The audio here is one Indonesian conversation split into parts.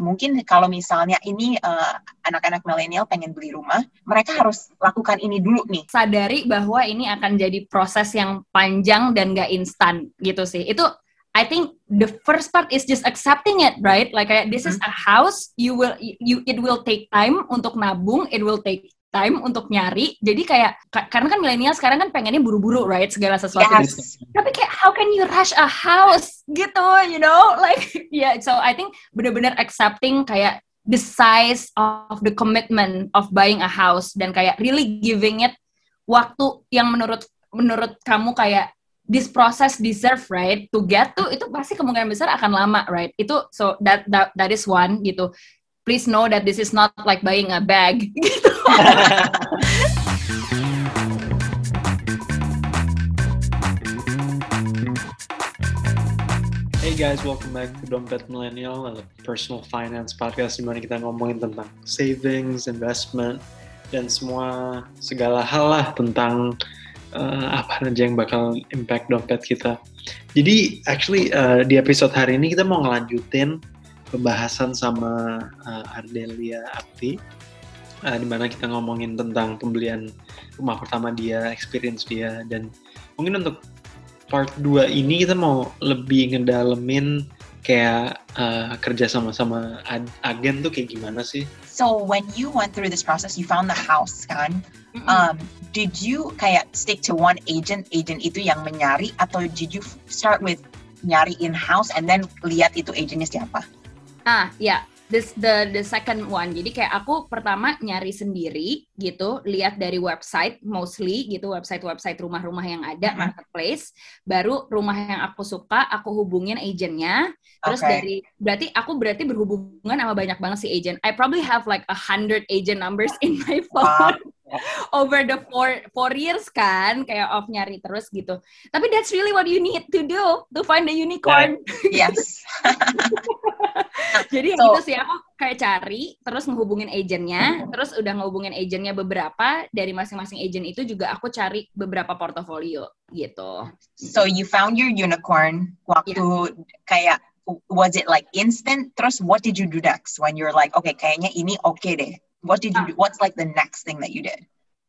mungkin kalau misalnya ini uh, anak-anak milenial pengen beli rumah, mereka harus lakukan ini dulu nih. Sadari bahwa ini akan jadi proses yang panjang dan nggak instan gitu sih. Itu I think the first part is just accepting it, right? Like this is a house, you will you it will take time untuk nabung, it will take time untuk nyari. Jadi kayak karena kan milenial sekarang kan pengennya buru-buru, right? Segala sesuatu. Yes. Tapi kayak how can you rush a house gitu, you know? Like yeah, so I think benar-benar accepting kayak the size of the commitment of buying a house dan kayak really giving it waktu yang menurut menurut kamu kayak this process deserve right to get to itu pasti kemungkinan besar akan lama right itu so that that that is one gitu please know that this is not like buying a bag gitu. Hey guys, welcome back to Dompet Millennial, a personal finance podcast di mana kita ngomongin tentang savings, investment, dan semua segala hal lah tentang uh, apa aja yang bakal impact dompet kita. Jadi actually uh, di episode hari ini kita mau ngelanjutin pembahasan sama uh, Ardelia Apti uh, di mana kita ngomongin tentang pembelian rumah pertama dia, experience dia dan mungkin untuk part 2 ini kita mau lebih ngedalemin kayak uh, kerja sama-sama agen tuh kayak gimana sih? So when you went through this process, you found the house kan? Um, did you kayak stick to one agent, agent itu yang menyari atau did you start with nyari in house and then lihat itu agentnya siapa? Ah, ya. Yeah. This the the second one. Jadi kayak aku pertama nyari sendiri gitu, lihat dari website mostly gitu, website-website rumah-rumah yang ada mm-hmm. marketplace. Baru rumah yang aku suka, aku hubungin agentnya. Terus okay. dari berarti aku berarti berhubungan sama banyak banget si agent. I probably have like a hundred agent numbers in my phone. Wow over the four four years kan kayak off nyari terus gitu. Tapi that's really what you need to do to find the unicorn. Yes. Jadi so, gitu sih aku kayak cari terus ngehubungin agentnya terus udah ngehubungin agentnya beberapa dari masing-masing agent itu juga aku cari beberapa portofolio gitu. So you found your unicorn waktu yeah. kayak was it like instant? Terus what did you do next? When you're like okay kayaknya ini oke okay deh what did you ah. do? What's like the next thing that you did?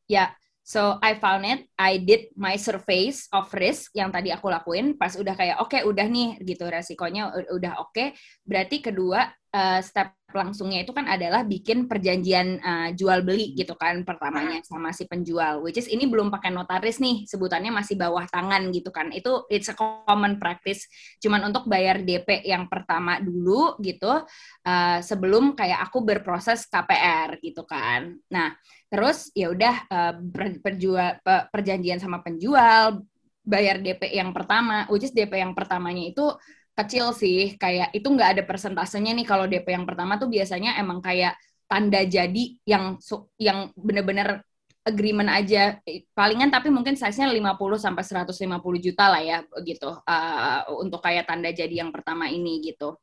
Yeah. So I found it. I did my surveys of risk yang tadi aku lakuin. Pas udah kayak oke okay, udah nih gitu resikonya udah oke. Okay. Berarti kedua uh, step langsungnya itu kan adalah bikin perjanjian uh, jual beli gitu kan pertamanya sama si penjual. Which is ini belum pakai notaris nih sebutannya masih bawah tangan gitu kan. Itu it's a common practice. Cuman untuk bayar DP yang pertama dulu gitu uh, sebelum kayak aku berproses KPR gitu kan. Nah terus ya udah uh, perjual perjanjian sama penjual bayar DP yang pertama, which is DP yang pertamanya itu kecil sih, kayak itu nggak ada persentasenya nih kalau DP yang pertama tuh biasanya emang kayak tanda jadi yang yang bener-bener agreement aja palingan tapi mungkin size-nya 50 sampai 150 juta lah ya gitu uh, untuk kayak tanda jadi yang pertama ini gitu.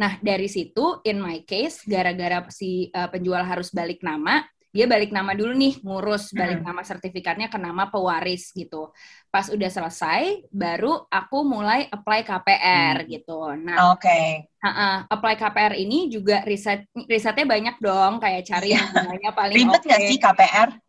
Nah, dari situ in my case gara-gara si uh, penjual harus balik nama, dia balik nama dulu nih ngurus balik nama sertifikatnya ke nama pewaris gitu pas udah selesai baru aku mulai apply KPR hmm. gitu nah oke okay. uh -uh, apply KPR ini juga riset risetnya banyak dong kayak cari yang namanya paling ribet okay. sih KPR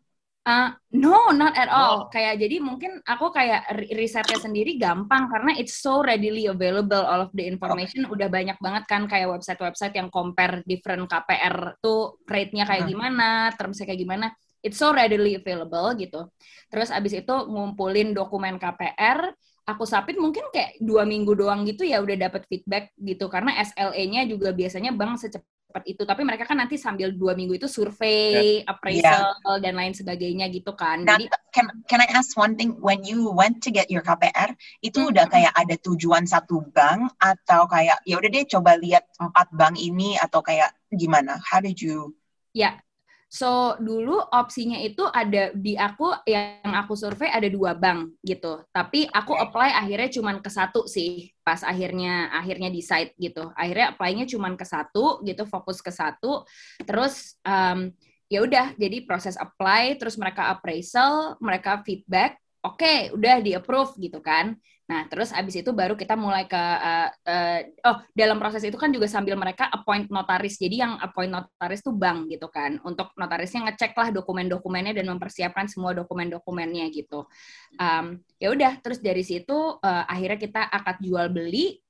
Uh, no, not at all. Oh. Kayak jadi mungkin aku kayak risetnya sendiri gampang karena it's so readily available all of the information. Okay. Udah banyak banget kan kayak website-website yang compare different KPR tuh rate-nya kayak hmm. gimana, termsnya kayak gimana. It's so readily available gitu. Terus abis itu ngumpulin dokumen KPR, aku submit mungkin kayak dua minggu doang gitu ya udah dapat feedback gitu karena SLA-nya juga biasanya bank secepat cepat itu tapi mereka kan nanti sambil dua minggu itu survei yeah. appraisal yeah. dan lain sebagainya gitu kan nah, jadi can can I ask one thing when you went to get your KPR itu mm -hmm. udah kayak ada tujuan satu bank atau kayak ya udah deh coba lihat empat bank ini atau kayak gimana how did you ya So dulu opsinya itu ada di aku yang aku survei ada dua bank gitu. Tapi aku apply akhirnya cuman ke satu sih pas akhirnya akhirnya decide gitu. Akhirnya apply-nya cuman ke satu gitu, fokus ke satu. Terus um, ya udah jadi proses apply terus mereka appraisal, mereka feedback oke okay, udah di approve gitu kan nah terus abis itu baru kita mulai ke uh, uh, oh dalam proses itu kan juga sambil mereka appoint notaris jadi yang appoint notaris tuh bank gitu kan untuk notarisnya ngecek lah dokumen-dokumennya dan mempersiapkan semua dokumen-dokumennya gitu um, ya udah terus dari situ uh, akhirnya kita akad jual beli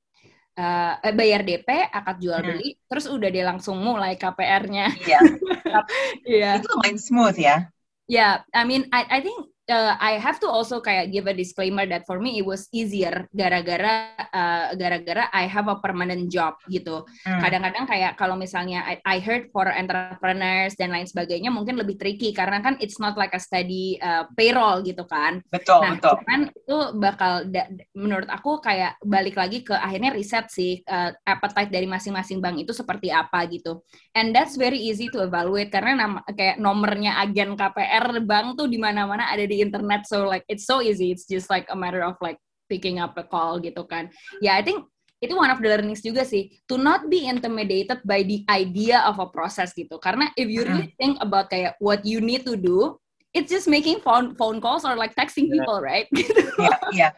uh, bayar DP, akad jual hmm. beli, terus udah dia langsung mulai KPR-nya. Iya. yeah. Itu lumayan smooth ya. Yeah, I mean, I I think uh, I have to also kayak give a disclaimer that for me it was easier gara-gara uh, gara-gara I have a permanent job gitu. Hmm. Kadang-kadang kayak kalau misalnya I, I heard for entrepreneurs dan lain sebagainya mungkin lebih tricky karena kan it's not like a steady uh, payroll gitu kan. Betul, nah, betul. Cuman itu bakal menurut aku kayak balik lagi ke akhirnya riset sih uh, appetite dari masing-masing bank itu seperti apa gitu. And that's very easy to evaluate karena nama, kayak nomornya agen KPR bank tuh di mana-mana ada di internet so like it's so easy. It's just like a matter of like picking up a call gitu kan. Ya yeah, I think itu one of the learnings juga sih. To not be intimidated by the idea of a process gitu. Karena if you really think about kayak what you need to do it's just making phone phone calls or like texting people right? Yeah yeah.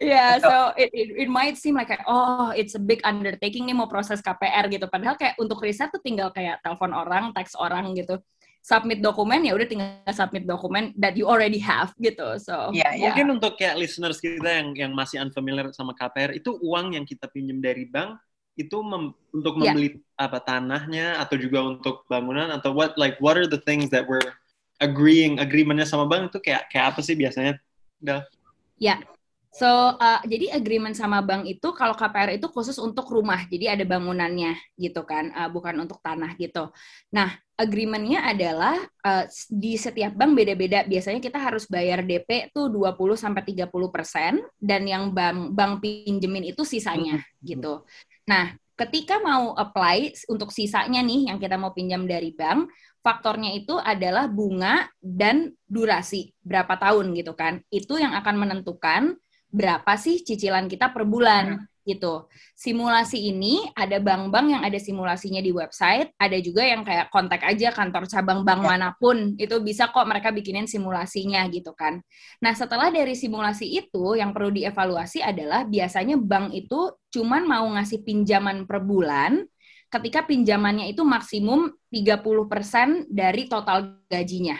Yeah so it, it it might seem like oh it's a big undertaking nih mau proses KPR gitu. Padahal kayak untuk riset tuh tinggal kayak telepon orang teks orang gitu submit dokumen ya udah tinggal submit dokumen that you already have gitu. So yeah, yeah. mungkin untuk kayak listeners kita yang yang masih unfamiliar sama KPR itu uang yang kita pinjam dari bank itu mem, untuk ya. membeli yeah. apa tanahnya atau juga untuk bangunan atau what like what are the things that we're agreeing agreementnya sama bank itu kayak kayak apa sih biasanya? Udah. Ya, So, uh, jadi agreement sama bank itu kalau KPR itu khusus untuk rumah, jadi ada bangunannya gitu kan, uh, bukan untuk tanah gitu. Nah, agreementnya adalah uh, di setiap bank beda-beda. Biasanya kita harus bayar DP tuh 20 sampai 30 persen, dan yang bank bank pinjemin itu sisanya gitu. Nah, ketika mau apply untuk sisanya nih yang kita mau pinjam dari bank, faktornya itu adalah bunga dan durasi berapa tahun gitu kan. Itu yang akan menentukan berapa sih cicilan kita per bulan hmm. Gitu. Simulasi ini ada bank-bank yang ada simulasinya di website, ada juga yang kayak kontak aja kantor cabang bank ya. mana pun, itu bisa kok mereka bikinin simulasinya gitu kan. Nah, setelah dari simulasi itu yang perlu dievaluasi adalah biasanya bank itu cuman mau ngasih pinjaman per bulan ketika pinjamannya itu maksimum 30% dari total gajinya.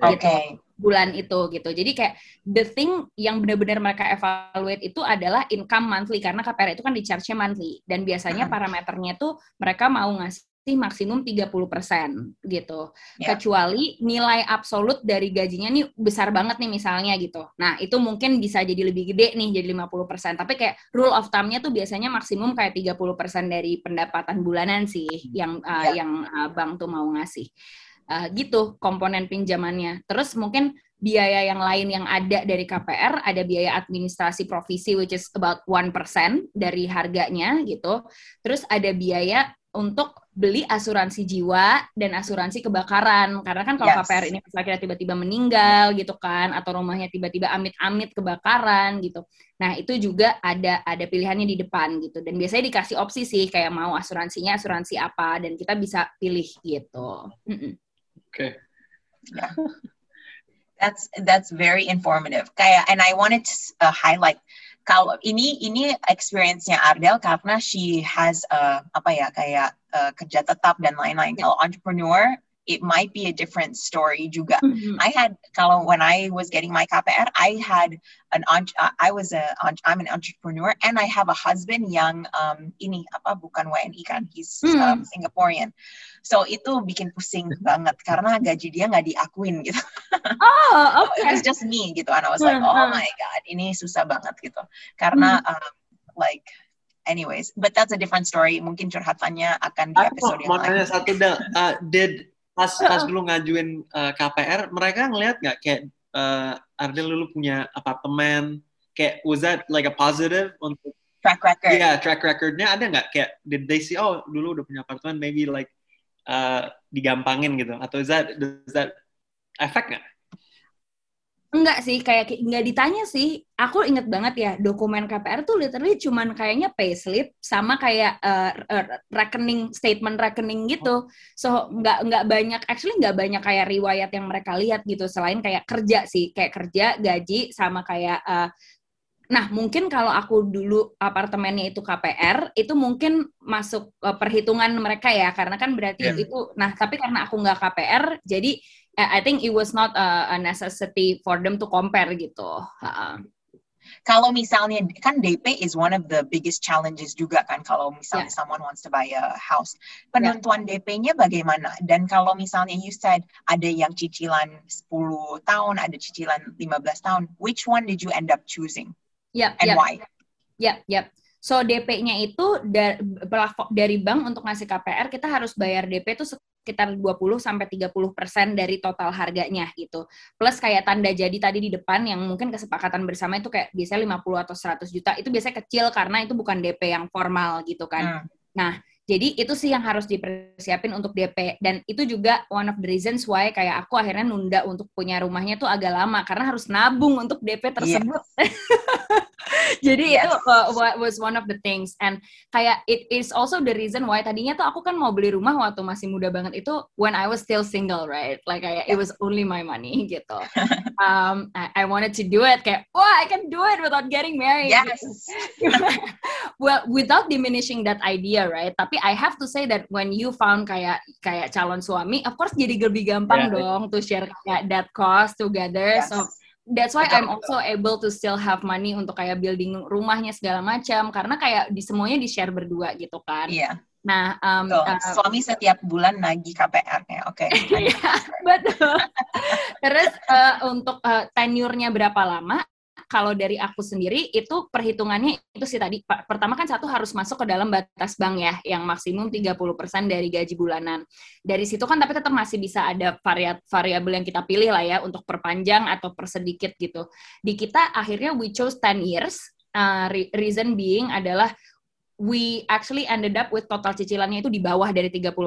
Oke. Okay. Gitu bulan itu gitu. Jadi kayak the thing yang benar-benar mereka evaluate itu adalah income monthly karena KPR itu kan di charge monthly dan biasanya parameternya tuh mereka mau ngasih maksimum 30% gitu. Yeah. Kecuali nilai absolut dari gajinya nih besar banget nih misalnya gitu. Nah, itu mungkin bisa jadi lebih gede nih jadi 50%. Tapi kayak rule of thumb-nya tuh biasanya maksimum kayak 30% dari pendapatan bulanan sih yang uh, yeah. yang uh, bank tuh mau ngasih uh, gitu komponen pinjamannya. Terus mungkin biaya yang lain yang ada dari KPR ada biaya administrasi provisi which is about 1% dari harganya gitu. Terus ada biaya untuk beli asuransi jiwa dan asuransi kebakaran karena kan kalau yes. KPR ini misalnya tiba-tiba meninggal gitu kan atau rumahnya tiba-tiba amit-amit kebakaran gitu. Nah, itu juga ada ada pilihannya di depan gitu dan biasanya dikasih opsi sih kayak mau asuransinya asuransi apa dan kita bisa pilih gitu. Mm -mm. Okay. Yeah. That's that's very informative. Kayak and I wanted to uh, highlight kalau ini ini experience-nya Ardel karena she has uh, apa ya kayak uh, kerja tetap dan lain-lain. Kalau entrepreneur it might be a different story juga. Mm-hmm. I had kalau when I was getting my KPR, I had an uh, I was a I'm an entrepreneur and I have a husband yang um, ini apa bukan WNI kan, he's mm. um, Singaporean. So itu bikin pusing banget karena gaji dia nggak diakuin gitu. Oh, okay. it was just me gitu, and I was like, mm-hmm. oh my god, ini susah banget gitu. Karena mm. um, like anyways, but that's a different story. Mungkin curhatannya akan di episode yang lain. satu uh, did pas pas dulu ngajuin uh, eh, KPR mereka ngelihat nggak? Kayak uh, Ardel dulu punya apartemen kayak was that like a positive untuk track record? Iya yeah, track recordnya ada nggak? Kayak did they see oh dulu udah punya apartemen maybe like uh, digampangin gitu? Atau is that does that effect nggak Enggak sih, kayak nggak ditanya sih. Aku inget banget ya, dokumen KPR tuh literally cuman kayaknya payslip sama kayak uh, rekening statement rekening gitu. So nggak nggak banyak, actually nggak banyak kayak riwayat yang mereka lihat gitu. Selain kayak kerja sih, kayak kerja, gaji, sama kayak uh, Nah, mungkin kalau aku dulu apartemennya itu KPR, itu mungkin masuk uh, perhitungan mereka ya, karena kan berarti yeah. itu. Nah, tapi karena aku nggak KPR, jadi uh, I think it was not a, a necessity for them to compare gitu. Uh. Kalau misalnya kan DP is one of the biggest challenges juga kan kalau misalnya yeah. someone wants to buy a house. Penentuan yeah. DP-nya bagaimana? Dan kalau misalnya you said ada yang cicilan 10 tahun, ada cicilan 15 tahun, which one did you end up choosing? Yep, and yep. why? Yep, yep. So DP-nya itu dari bank untuk ngasih KPR kita harus bayar DP itu sekitar 20 sampai 30% dari total harganya gitu. Plus kayak tanda jadi tadi di depan yang mungkin kesepakatan bersama itu kayak biasanya 50 atau 100 juta itu biasanya kecil karena itu bukan DP yang formal gitu kan. Hmm. Nah, jadi itu sih yang harus dipersiapin untuk DP dan itu juga one of the reasons why kayak aku akhirnya nunda untuk punya rumahnya tuh agak lama karena harus nabung untuk DP tersebut. Yeah. Jadi yes. itu uh, was one of the things and kayak it is also the reason why tadinya tuh aku kan mau beli rumah waktu masih muda banget itu when I was still single right like kayak it was only my money gitu. um, I, I wanted to do it kayak wah I can do it without getting married. Yes. well without diminishing that idea right tapi I have to say that when you found kayak kayak calon suami of course jadi lebih gampang yeah. dong to share kayak that cost together yes. so that's why I'm also able to still have money untuk kayak building rumahnya segala macam karena kayak di semuanya di share berdua gitu kan. Iya. Nah, um, uh, suami setiap bulan nagih KPR-nya, oke. Okay. Iya, betul. Terus uh, untuk uh, tenurnya berapa lama? Kalau dari aku sendiri itu perhitungannya itu sih tadi pertama kan satu harus masuk ke dalam batas bank ya yang maksimum 30% dari gaji bulanan. Dari situ kan tapi tetap masih bisa ada variabel yang kita pilih lah ya untuk perpanjang atau persedikit gitu. Di kita akhirnya we chose 10 years. Uh, reason being adalah we actually ended up with total cicilannya itu di bawah dari 30%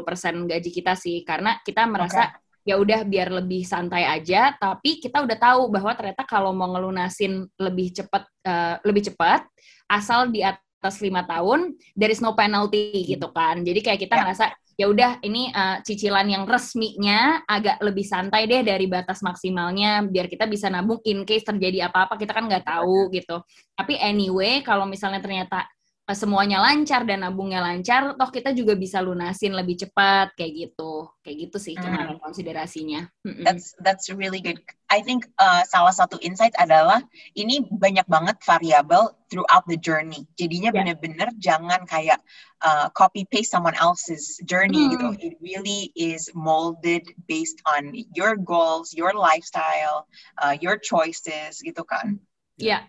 gaji kita sih karena kita merasa okay ya udah biar lebih santai aja. Tapi kita udah tahu bahwa ternyata kalau mau ngelunasin lebih cepat uh, lebih cepat asal di atas lima tahun there is no penalty gitu kan. Jadi kayak kita yeah. ngerasa ya udah ini uh, cicilan yang resminya agak lebih santai deh dari batas maksimalnya biar kita bisa nabung in case terjadi apa-apa kita kan nggak tahu gitu. Tapi anyway kalau misalnya ternyata semuanya lancar dan nabungnya lancar, toh kita juga bisa lunasin lebih cepat kayak gitu, kayak gitu sih hmm. konsiderasinya. That's that's really good. I think uh, salah satu insight adalah ini banyak banget variabel throughout the journey. Jadinya yeah. bener-bener jangan kayak uh, copy paste someone else's journey gitu. hmm. gitu. It really is molded based on your goals, your lifestyle, uh, your choices gitu kan. Iya. Yeah.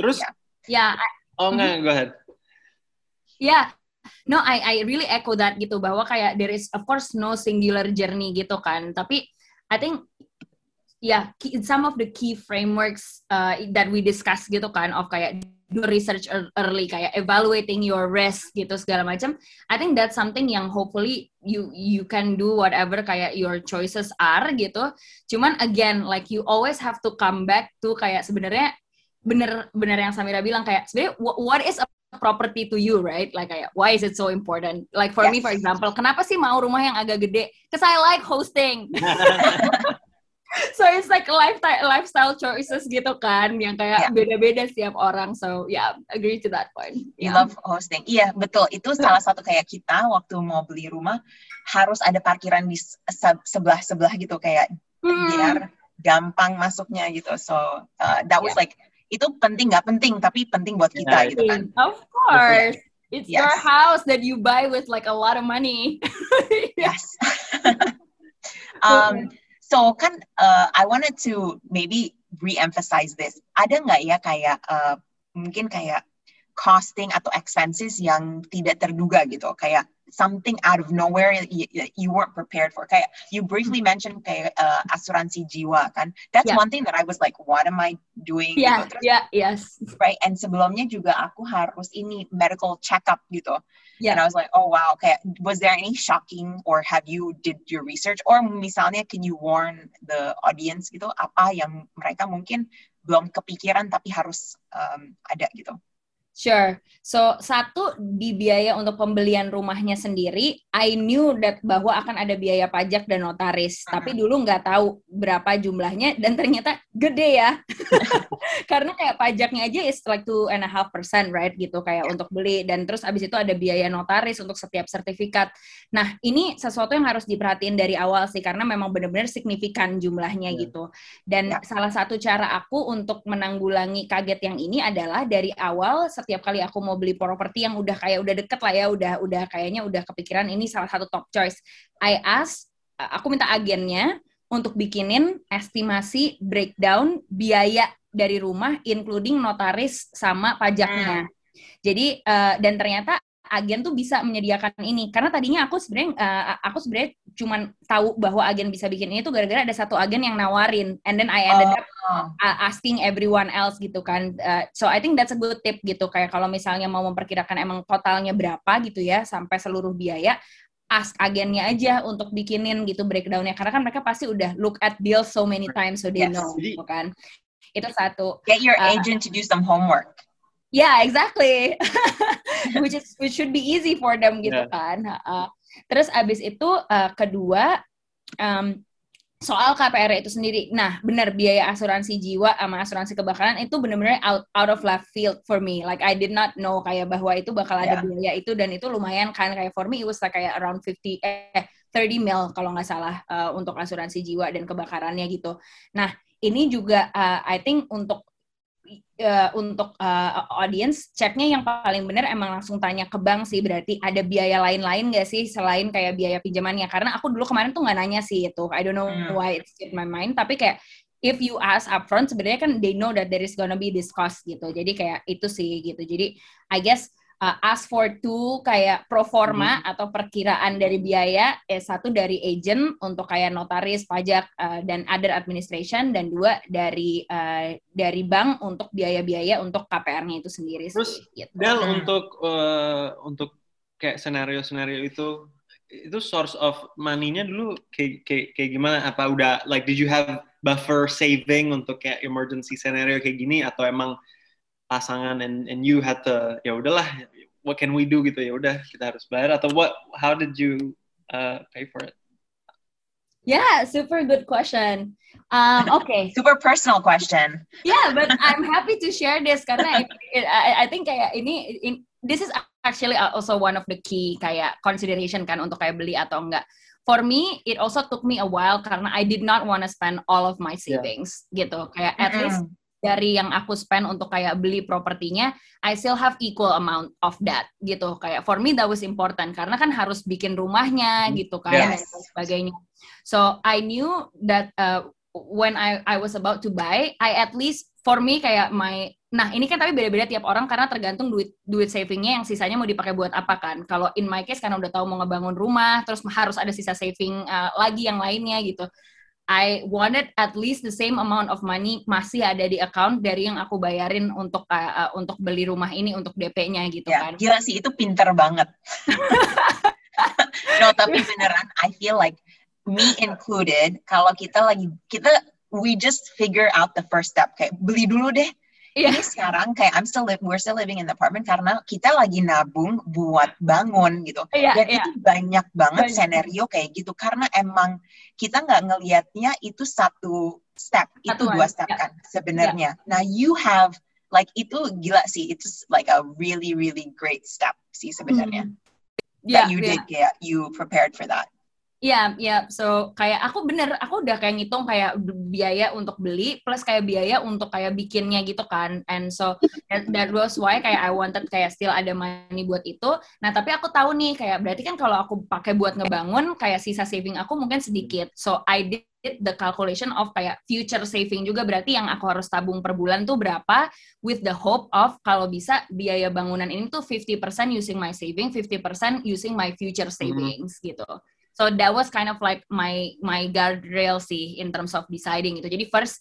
Terus? Ya. Yeah. yeah. Oh enggak, go ahead yeah no I I really echo that gitu bahwa kayak there is of course no singular journey gitu kan. Tapi I think yeah some of the key frameworks uh, that we discuss gitu kan of kayak do research early kayak evaluating your risk gitu segala macam I think that's something yang hopefully you you can do whatever kayak your choices are gitu. Cuman again like you always have to come back to kayak sebenarnya bener bener yang Samira bilang kayak sebenarnya what is a property to you, right? Like, why is it so important? Like for yes. me, for example, kenapa sih mau rumah yang agak gede? Because I like hosting. so it's like lifestyle lifestyle choices gitu kan, yang kayak beda-beda setiap orang. So yeah, agree to that point. You yeah. love hosting. Iya betul. Itu salah satu kayak kita waktu mau beli rumah harus ada parkiran di sebelah sebelah gitu kayak hmm. biar gampang masuknya gitu. So uh, that was yeah. like itu penting nggak penting tapi penting buat kita yeah, gitu kan. Of course. It's yes. your house that you buy with like a lot of money. Yes. Um so kan uh, I wanted to maybe re-emphasize this. Ada nggak ya kayak uh, mungkin kayak costing atau expenses yang tidak terduga gitu? Kayak something out of nowhere you, you weren't prepared for. Kayak you briefly mentioned kayak uh, asuransi jiwa kan. That's Yeah. one thing that I was like, what am I doing? Yeah, gitu. Terus, yeah, yes. right? And sebelumnya juga aku harus ini medical checkup gitu. Yeah. And I was like, oh wow, okay. Was there any shocking or have you did your research or misalnya can you warn the audience gitu apa yang mereka mungkin belum kepikiran tapi harus um, ada gitu. Sure. So, satu di biaya untuk pembelian rumahnya sendiri, I knew that bahwa akan ada biaya pajak dan notaris. Mhm. Tapi dulu nggak tahu berapa jumlahnya dan ternyata gede ya. Karena kayak pajaknya aja is like two and a half percent, right? Gitu kayak untuk beli dan terus abis itu ada biaya notaris untuk setiap sertifikat. Nah, ini sesuatu yang harus diperhatiin dari awal sih karena memang benar-benar signifikan jumlahnya Ya. gitu. Dan Ya. salah satu cara aku untuk menanggulangi kaget yang ini adalah dari awal setiap kali aku mau beli properti yang udah kayak udah deket lah ya, udah udah kayaknya udah kepikiran ini salah satu top choice. I ask, aku minta agennya untuk bikinin estimasi breakdown biaya dari rumah including notaris sama pajaknya. Jadi eh, dan ternyata agen tuh bisa menyediakan ini karena tadinya aku sebenarnya eh, aku sebenarnya cuman tahu bahwa agen bisa bikin ini tuh gara-gara ada satu agen yang nawarin and then I ended up uh, asking everyone else gitu kan. Uh, so I think that's a good tip gitu kayak kalau misalnya mau memperkirakan emang totalnya berapa gitu ya sampai seluruh biaya ask agennya aja untuk bikinin gitu breakdownnya karena kan mereka pasti udah look at bills so many times so they Yes. know gitu kan. Itu satu. get your Uh, agent to do some homework. Yeah, exactly. which is which should be easy for them gitu Yeah. kan. Uh, terus abis itu uh, kedua um, soal KPR itu sendiri. Nah, benar biaya asuransi jiwa sama asuransi kebakaran itu benar-benar out out of left field for me. Like I did not know kayak bahwa itu bakal ada Yeah. biaya itu dan itu lumayan kan kayak for me it was like kayak around 50 eh 30 mil kalau nggak salah uh, untuk asuransi jiwa dan kebakarannya gitu. Nah, ini juga uh, I think untuk uh, untuk uh, audience ceknya yang paling benar emang langsung tanya ke bank sih berarti ada biaya lain-lain nggak sih selain kayak biaya pinjamannya? Karena aku dulu kemarin tuh nggak nanya sih itu. I don't know Hmm. why it's in my mind tapi kayak if you ask upfront sebenarnya kan they know that there is gonna be this cost gitu. Jadi kayak itu sih gitu. Jadi I guess uh, ask for two kayak pro forma atau perkiraan dari biaya eh satu dari agent untuk kayak notaris pajak uh, dan other administration dan dua dari uh, dari bank untuk biaya-biaya untuk KPR-nya itu sendiri Terus, sih, gitu. Del Hmm. untuk eh, untuk kayak senario-senario itu itu source of money-nya dulu kayak, kayak kayak gimana? Apa udah like did you have buffer saving untuk kayak emergency scenario kayak gini atau emang pasangan and and you had to ya udahlah what can we do gitu ya udah kita harus bayar atau what how did you uh, pay for it? Yeah, super good question. Um, okay. Super personal question. Yeah, but I'm happy to share this karena it, it- I, I think kayak ini in, this is actually also one of the key kayak consideration kan untuk kayak beli atau enggak. For me, it also took me a while karena I did not want to spend all of my Yeah. savings gitu. Kayak at Mm-mm. least dari yang aku spend untuk kayak beli propertinya, I still have equal amount of that gitu. Kayak for me that was important karena kan harus bikin rumahnya Hmm. gitu kan Yes. dan sebagainya. So I knew that uh, when I I was about to buy, I at least for me kayak my nah ini kan tapi beda-beda tiap orang karena tergantung duit duit savingnya yang sisanya mau dipakai buat apa kan. Kalau in my case karena udah tahu mau ngebangun rumah, terus harus ada sisa saving uh, lagi yang lainnya gitu. I wanted at least the same amount of money masih ada di account dari yang aku bayarin untuk uh, uh, untuk beli rumah ini untuk DP-nya gitu Ya, kan. gila sih itu pinter banget. no, tapi beneran, I feel like me included, kalau kita lagi kita we just figure out the first step kayak beli dulu deh. Iya. Ini sekarang kayak I'm still live, we're still living in the apartment karena kita lagi nabung buat bangun gitu. Iya, Dan iya. itu banyak banget Banyak. scenario kayak gitu karena emang kita nggak ngelihatnya itu satu step, itu Satuan, dua step ya. kan sebenarnya. Nah, you have like itu gila sih, it's like a really really great step sih sebenarnya. Iya, that you iya. did kayak you prepared for that. Iya, iya. So kayak aku bener, aku udah kayak ngitung kayak biaya untuk beli plus kayak biaya untuk kayak bikinnya gitu kan. And so that, that was why kayak I wanted kayak still ada money buat itu. Nah tapi aku tahu nih kayak berarti kan kalau aku pakai buat ngebangun kayak sisa saving aku mungkin sedikit. So I did the calculation of kayak future saving juga berarti yang aku harus tabung per bulan tuh berapa with the hope of kalau bisa biaya bangunan ini tuh 50% using my saving, 50% using my future Mm-hmm. savings gitu. So that was kind of like my my guardrail sih in terms of deciding itu. Jadi first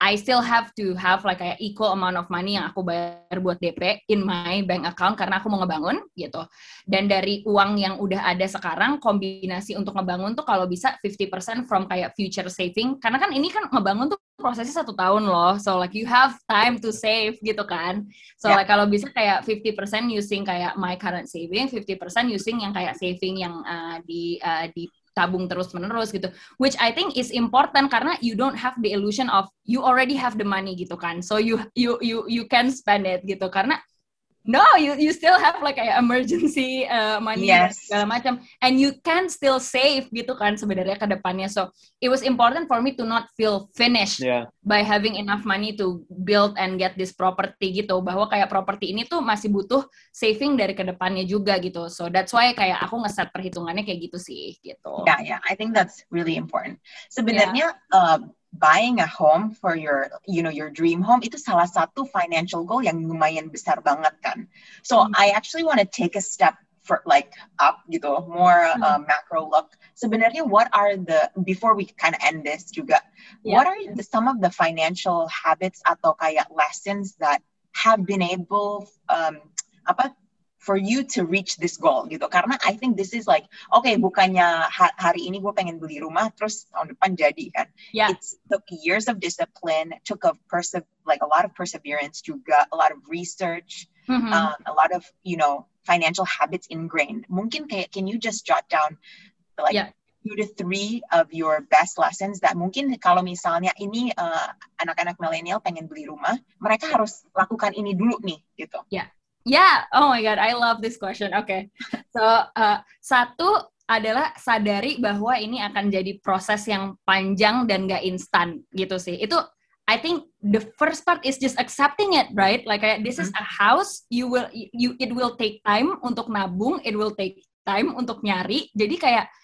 I still have to have like kayak equal amount of money yang aku bayar buat DP in my bank account karena aku mau ngebangun gitu. Dan dari uang yang udah ada sekarang kombinasi untuk ngebangun tuh kalau bisa 50% from kayak future saving karena kan ini kan ngebangun tuh prosesnya satu tahun loh. So like you have time to save gitu kan. So Yeah. like kalau bisa kayak 50% using kayak my current saving, 50% using yang kayak saving yang uh, di uh, di tabung terus menerus gitu. Which I think is important karena you don't have the illusion of you already have the money gitu kan. So you you you you can spend it gitu. Karena no you you still have like kayak emergency uh, money dan Yes. segala macam and you can still save gitu kan sebenarnya ke depannya so it was important for me to not feel finished Yeah. by having enough money to build and get this property gitu bahwa kayak properti ini tuh masih butuh saving dari ke depannya juga gitu so that's why kayak aku ngeset perhitungannya kayak gitu sih gitu Yeah, yeah. I think that's really important. Sebenarnya uh, buying a home for your, you know, your dream home itu salah satu financial goal yang lumayan besar banget kan. So Hmm. I actually want to take a step for like up gitu, more uh, macro look. Sebenarnya what are the before we kind of end this juga, Yeah. what are the, some of the financial habits atau kayak lessons that have been able um, apa for you to reach this goal gitu karena I think this is like oke bukannya ha- hari ini gue pengen beli rumah terus tahun depan jadi kan Yeah. it's took years of discipline took a perse- like a lot of perseverance juga a lot of research Mhm. um, a lot of you know financial habits ingrained mungkin kayak can you just jot down like Yeah. two to three of your best lessons that mungkin kalau misalnya ini uh, anak-anak milenial pengen beli rumah mereka harus lakukan ini dulu nih gitu Yeah, oh my god, I love this question. Oke, so uh, satu adalah sadari bahwa ini akan jadi proses yang panjang dan gak instan gitu sih. Itu I think the first part is just accepting it, right? Like kayak this is a house, you will you it will take time untuk nabung, it will take time untuk nyari. Jadi kayak ka-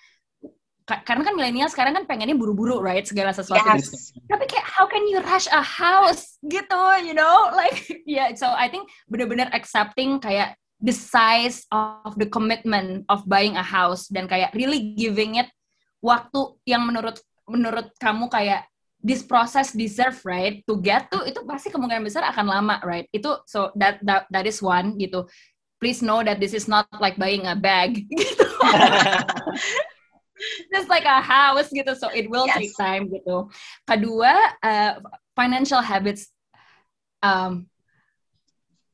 karena kan milenial sekarang kan pengennya buru-buru, right? Segala sesuatu. Yes. Tapi kayak how can you rush a house? Gitu you know? Like yeah so I think bener-bener accepting kayak the size of the commitment of buying a house dan kayak really giving it waktu yang menurut menurut kamu kayak this process deserve right? To get to itu pasti kemungkinan besar akan lama right? Itu so that that that is one gitu. Please know that this is not like buying a bag gitu just like a house gitu so it will Yes. take time gitu kedua uh, financial habits um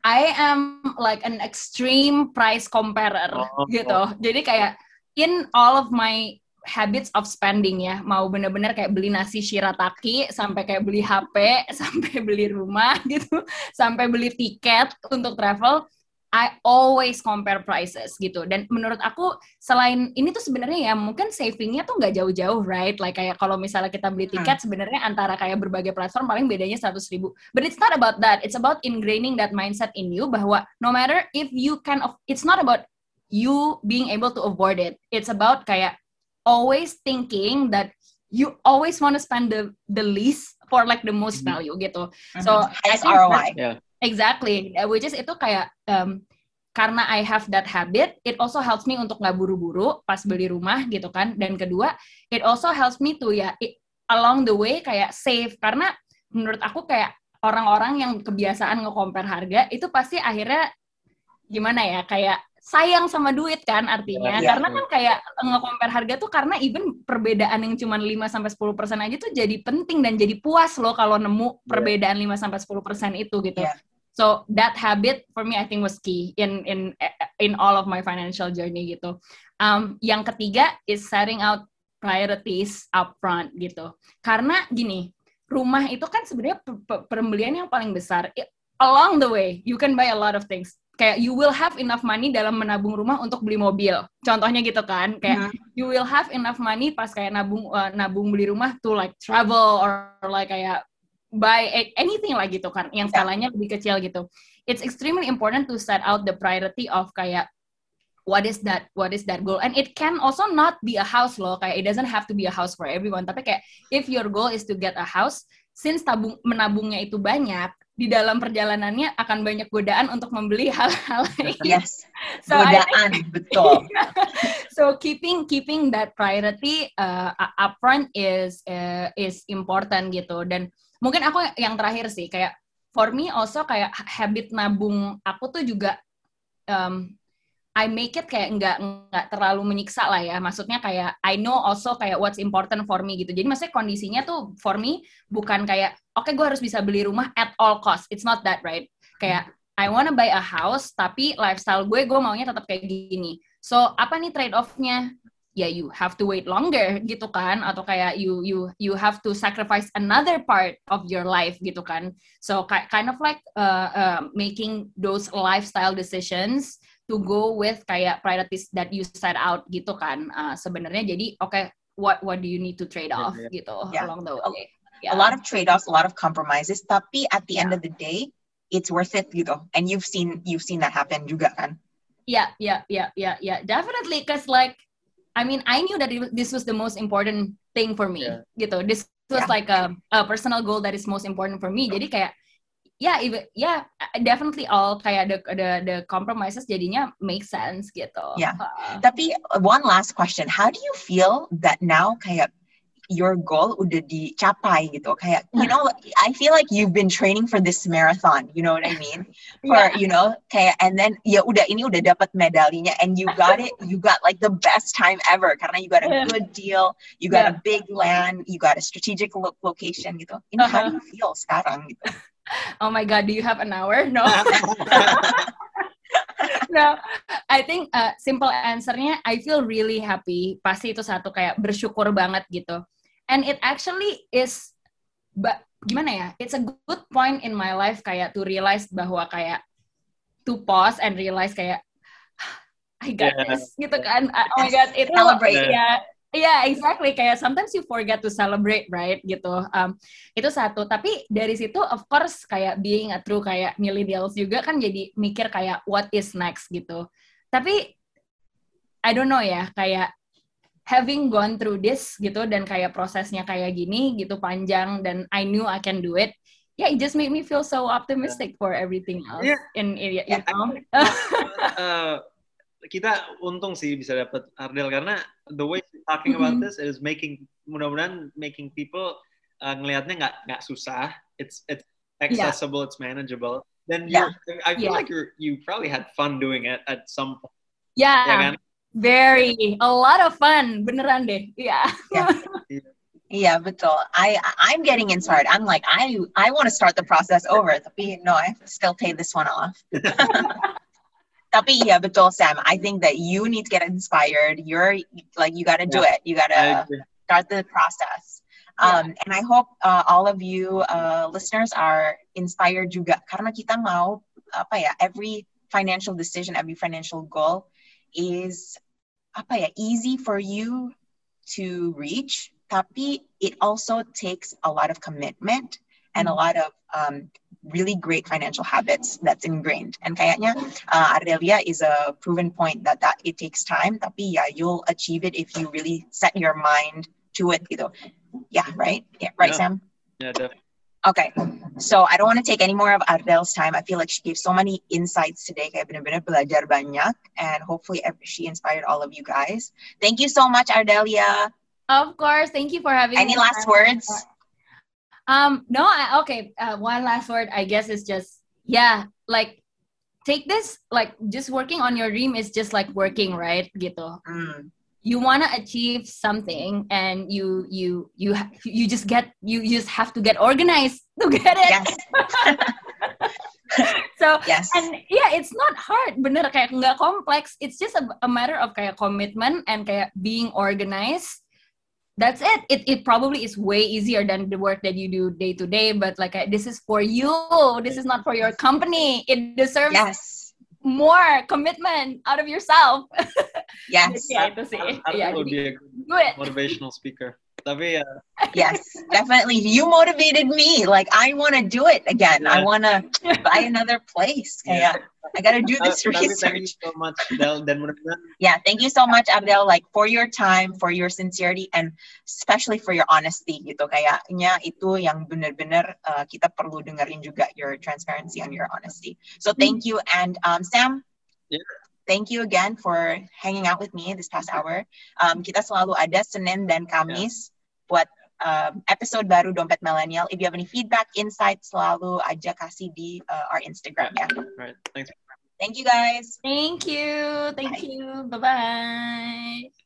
I am like an extreme price comparer Oh. gitu jadi kayak in all of my habits of spending ya mau bener-bener kayak beli nasi shirataki sampai kayak beli HP sampai beli rumah gitu sampai beli tiket untuk travel I always compare prices gitu. Dan menurut aku selain ini tuh sebenarnya ya mungkin savingnya tuh nggak jauh-jauh right? Like kayak kalau misalnya kita beli tiket sebenarnya antara kayak berbagai platform paling bedanya 100 ribu. But it's not about that. It's about ingraining that mindset in you bahwa no matter if you can of it's not about you being able to avoid it. It's about kayak always thinking that you always want to spend the the least for like the most Mhm. value gitu. So Mhm. I highest think ROI Yeah. Exactly, Uh, which is itu kayak um, karena I have that habit, it also helps me untuk nggak buru-buru pas beli rumah gitu kan. Dan kedua, it also helps me to ya it- along the way kayak save karena menurut aku kayak orang-orang yang kebiasaan nge-compare harga itu pasti akhirnya gimana ya kayak sayang sama duit kan artinya Iya. karena kan kayak nge-compare harga tuh karena even perbedaan yang cuma 5 sampai 10% aja tuh jadi penting dan jadi puas loh kalau nemu perbedaan 5 sampai 10% itu gitu. Iya. So that habit for me I think was key in in in all of my financial journey gitu. Um, yang ketiga is setting out priorities upfront gitu. Karena gini, rumah itu kan sebenarnya pe- pe- pembelian yang paling besar. Along the way, you can buy a lot of things. Kayak you will have enough money dalam menabung rumah untuk beli mobil. Contohnya gitu kan, kayak you will have enough money pas kayak nabung uh, nabung beli rumah to like travel or, like kayak buy a- anything lah gitu kan, yang Ya. skalanya lebih kecil gitu. It's extremely important to set out the priority of kayak what is that what is that goal and it can also not be a house loh kayak it doesn't have to be a house for everyone tapi kayak if your goal is to get a house since tabung menabungnya itu banyak di dalam perjalanannya akan banyak godaan untuk membeli hal-hal lain. Yes. So godaan, think, betul. so keeping keeping that priority uh, upfront is uh, is important gitu dan mungkin aku yang terakhir sih kayak for me also kayak habit nabung aku tuh juga um, I make it kayak nggak nggak terlalu menyiksa lah ya. Maksudnya kayak I know also kayak what's important for me gitu. Jadi maksudnya kondisinya tuh for me bukan kayak oke okay, gue harus bisa beli rumah at all cost. It's not that right. Kayak I wanna buy a house tapi lifestyle gue gue maunya tetap kayak gini. So apa nih trade offnya? Ya you have to wait longer gitu kan atau kayak you you you have to sacrifice another part of your life gitu kan. So kind of like uh, uh, making those lifestyle decisions to go with kayak priorities that you set out gitu kan uh, sebenarnya jadi oke okay, what what do you need to trade off yeah, gitu yeah. along the way yeah. a lot of trade offs a lot of compromises tapi at the yeah. end of the day it's worth it gitu and you've seen you've seen that happen juga kan yeah yeah yeah yeah yeah definitely because like I mean I knew that it, this was the most important thing for me yeah. gitu this was yeah. like a, a personal goal that is most important for me jadi kayak yeah, even yeah, definitely all kayak the the the compromises jadinya make sense gitu. Yeah. Uh, Tapi one last question, how do you feel that now kayak your goal udah dicapai gitu. Kayak you know I feel like you've been training for this marathon you know what I mean? For yeah. you know kayak and then ya udah ini udah dapat medalinya and you got it you got like the best time ever karena you got a good deal you got yeah. a big land you got a strategic lo location gitu. Ini uh -huh. how do you feel sekarang gitu? Oh my god do you have an hour? No no I think uh, simple answernya I feel really happy. Pasti itu satu kayak bersyukur banget gitu. And it actually is but gimana ya it's a good point in my life kayak to realize bahwa kayak to pause and realize kayak I got yeah. this gitu kan. Oh my god it celebrate ya Iya, yeah, exactly. Kayak sometimes you forget to celebrate, right? Gitu. Um, itu satu. Tapi dari situ, of course, kayak being a true kayak millennials juga kan jadi mikir kayak what is next gitu. Tapi I don't know ya, kayak having gone through this gitu dan kayak prosesnya kayak gini gitu panjang dan I knew I can do it. Yeah, it just made me feel so optimistic yeah. for everything else. Yeah. In, in you know. uh, kita untung sih bisa dapat Ardel karena the way talking about mm-hmm. this is making mudah-mudahan making people uh, ngelihatnya nggak nggak susah. It's it's accessible, yeah. it's manageable. Then yeah. I feel yeah. like you you probably had fun doing it at some point. Yeah. Ya kan? Very a lot of fun, beneran deh. Yeah. yeah. Yeah, betul. I I'm getting inspired. I'm like I I want to start the process over. Tapi no, I have to still pay this one off. Tapi yeah, betul Sam. I think that you need to get inspired. You're like you got to do yeah. it. You got to start the process. Um, and I hope uh, all of you uh, listeners are inspired juga karena kita mau apa ya every financial decision, every financial goal is apa ya easy for you to reach. Tapi it also takes a lot of commitment and a mm-hmm. lot of um, really great financial habits that's ingrained. And kayaknya uh, Ardelia is a proven point that that it takes time, tapi ya you'll achieve it if you really set your mind to it gitu. Yeah, right? Yeah, right, yeah. Sam? Yeah, definitely. Okay, so I don't want to take any more of Ardel's time. I feel like she gave so many insights today. Kayak benar-benar belajar banyak, and hopefully she inspired all of you guys. Thank you so much, Ardelia. Of course, thank you for having any me. Any last words? Um, no, I, okay. Uh, one last word, I guess, is just yeah, like take this like just working on your dream is just like working, right? Gitu. Mm. You want to achieve something, and you you you you just get you you just have to get organized to get it. Yes. so yes. and yeah it's not hard bener kayak nggak kompleks it's just a, a matter of kayak commitment and kayak being organized that's it. it it probably is way easier than the work that you do day to day but like this is for you. This is not for your company. It deserves yes. more commitment out of yourself. Yes. Yeah, itu sih. yeah, be a motivational speaker Tapi ya. Yes, definitely. You motivated me. Like I want to do it again. Yeah. I want to buy another place. Kayak yeah. I gotta do this uh, research. Thank you so much, Del. Dan Yeah, thank you so much, Abdel. Like for your time, for your sincerity, and especially for your honesty. Gitu kayaknya itu yang benar-benar uh, kita perlu dengerin juga your transparency and your honesty. So thank you, and um, Sam. Yeah thank you again for hanging out with me this past hour. Um, kita selalu ada Senin dan Kamis yeah. buat um, episode baru Dompet Millennial. If you have any feedback, insights, selalu aja kasih di uh, our Instagram ya. Right. Thanks. Thank you guys. Thank you. Thank Bye. you. Bye-bye.